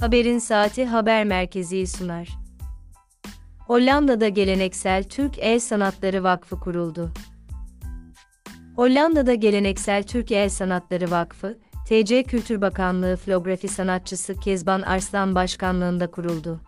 Haberin Saati haber merkezi sunar. Hollanda'da geleneksel Türk El Sanatları Vakfı kuruldu. Hollanda'da geleneksel Türk El Sanatları Vakfı, TC Kültür Bakanlığı flografi sanatçısı Kezban Arslan başkanlığında kuruldu.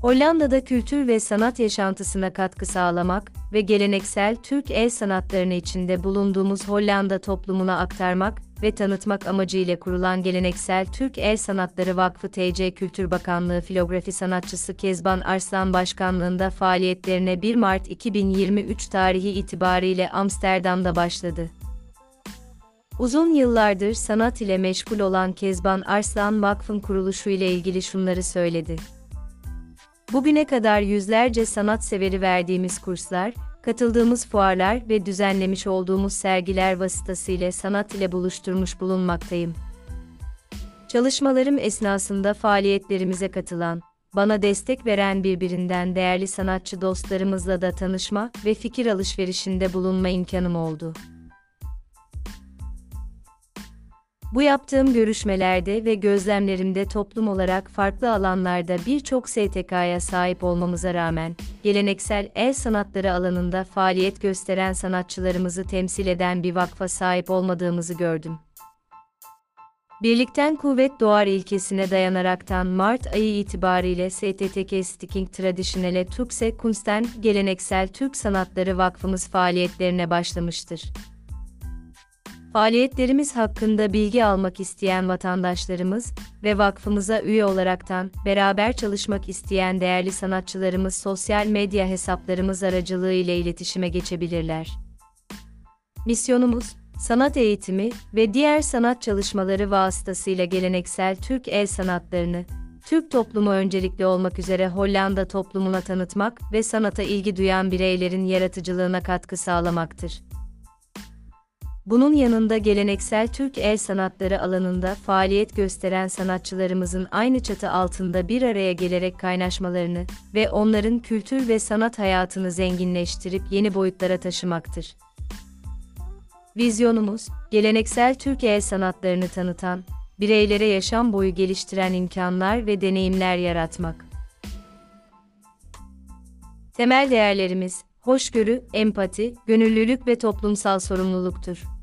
Hollanda'da kültür ve sanat yaşantısına katkı sağlamak ve geleneksel Türk el sanatlarını içinde bulunduğumuz Hollanda toplumuna aktarmak ve tanıtmak amacıyla kurulan geleneksel Türk El Sanatları Vakfı TC Kültür Bakanlığı filografi sanatçısı Kezban Arslan Başkanlığında faaliyetlerine 1 Mart 2023 tarihi itibariyle Amsterdam'da başladı. Uzun yıllardır sanat ile meşgul olan Kezban Arslan Vakfın kuruluşu ile ilgili şunları söyledi. Bugüne kadar yüzlerce sanat severi verdiğimiz kurslar, katıldığımız fuarlar ve düzenlemiş olduğumuz sergiler vasıtasıyla sanat ile buluşturmuş bulunmaktayım. Çalışmalarım esnasında faaliyetlerimize katılan, bana destek veren birbirinden değerli sanatçı dostlarımızla da tanışma ve fikir alışverişinde bulunma imkanım oldu. Bu yaptığım görüşmelerde ve gözlemlerimde toplum olarak farklı alanlarda birçok STK'ya sahip olmamıza rağmen, geleneksel el sanatları alanında faaliyet gösteren sanatçılarımızı temsil eden bir vakfa sahip olmadığımızı gördüm. Birlikten kuvvet doğar ilkesine dayanaraktan Mart ayı itibariyle STTK Sticking Traditionale Türkse Kunsten Geleneksel Türk Sanatları Vakfımız faaliyetlerine başlamıştır. Faaliyetlerimiz hakkında bilgi almak isteyen vatandaşlarımız ve vakfımıza üye olaraktan beraber çalışmak isteyen değerli sanatçılarımız sosyal medya hesaplarımız aracılığı ile iletişime geçebilirler. Misyonumuz, sanat eğitimi ve diğer sanat çalışmaları vasıtasıyla geleneksel Türk el sanatlarını, Türk toplumu öncelikli olmak üzere Hollanda toplumuna tanıtmak ve sanata ilgi duyan bireylerin yaratıcılığına katkı sağlamaktır. Bunun yanında geleneksel Türk el sanatları alanında faaliyet gösteren sanatçılarımızın aynı çatı altında bir araya gelerek kaynaşmalarını ve onların kültür ve sanat hayatını zenginleştirip yeni boyutlara taşımaktır. Vizyonumuz, geleneksel Türk el sanatlarını tanıtan, bireylere yaşam boyu geliştiren imkanlar ve deneyimler yaratmak. Temel değerlerimiz, hoşgörü, empati, gönüllülük ve toplumsal sorumluluktur.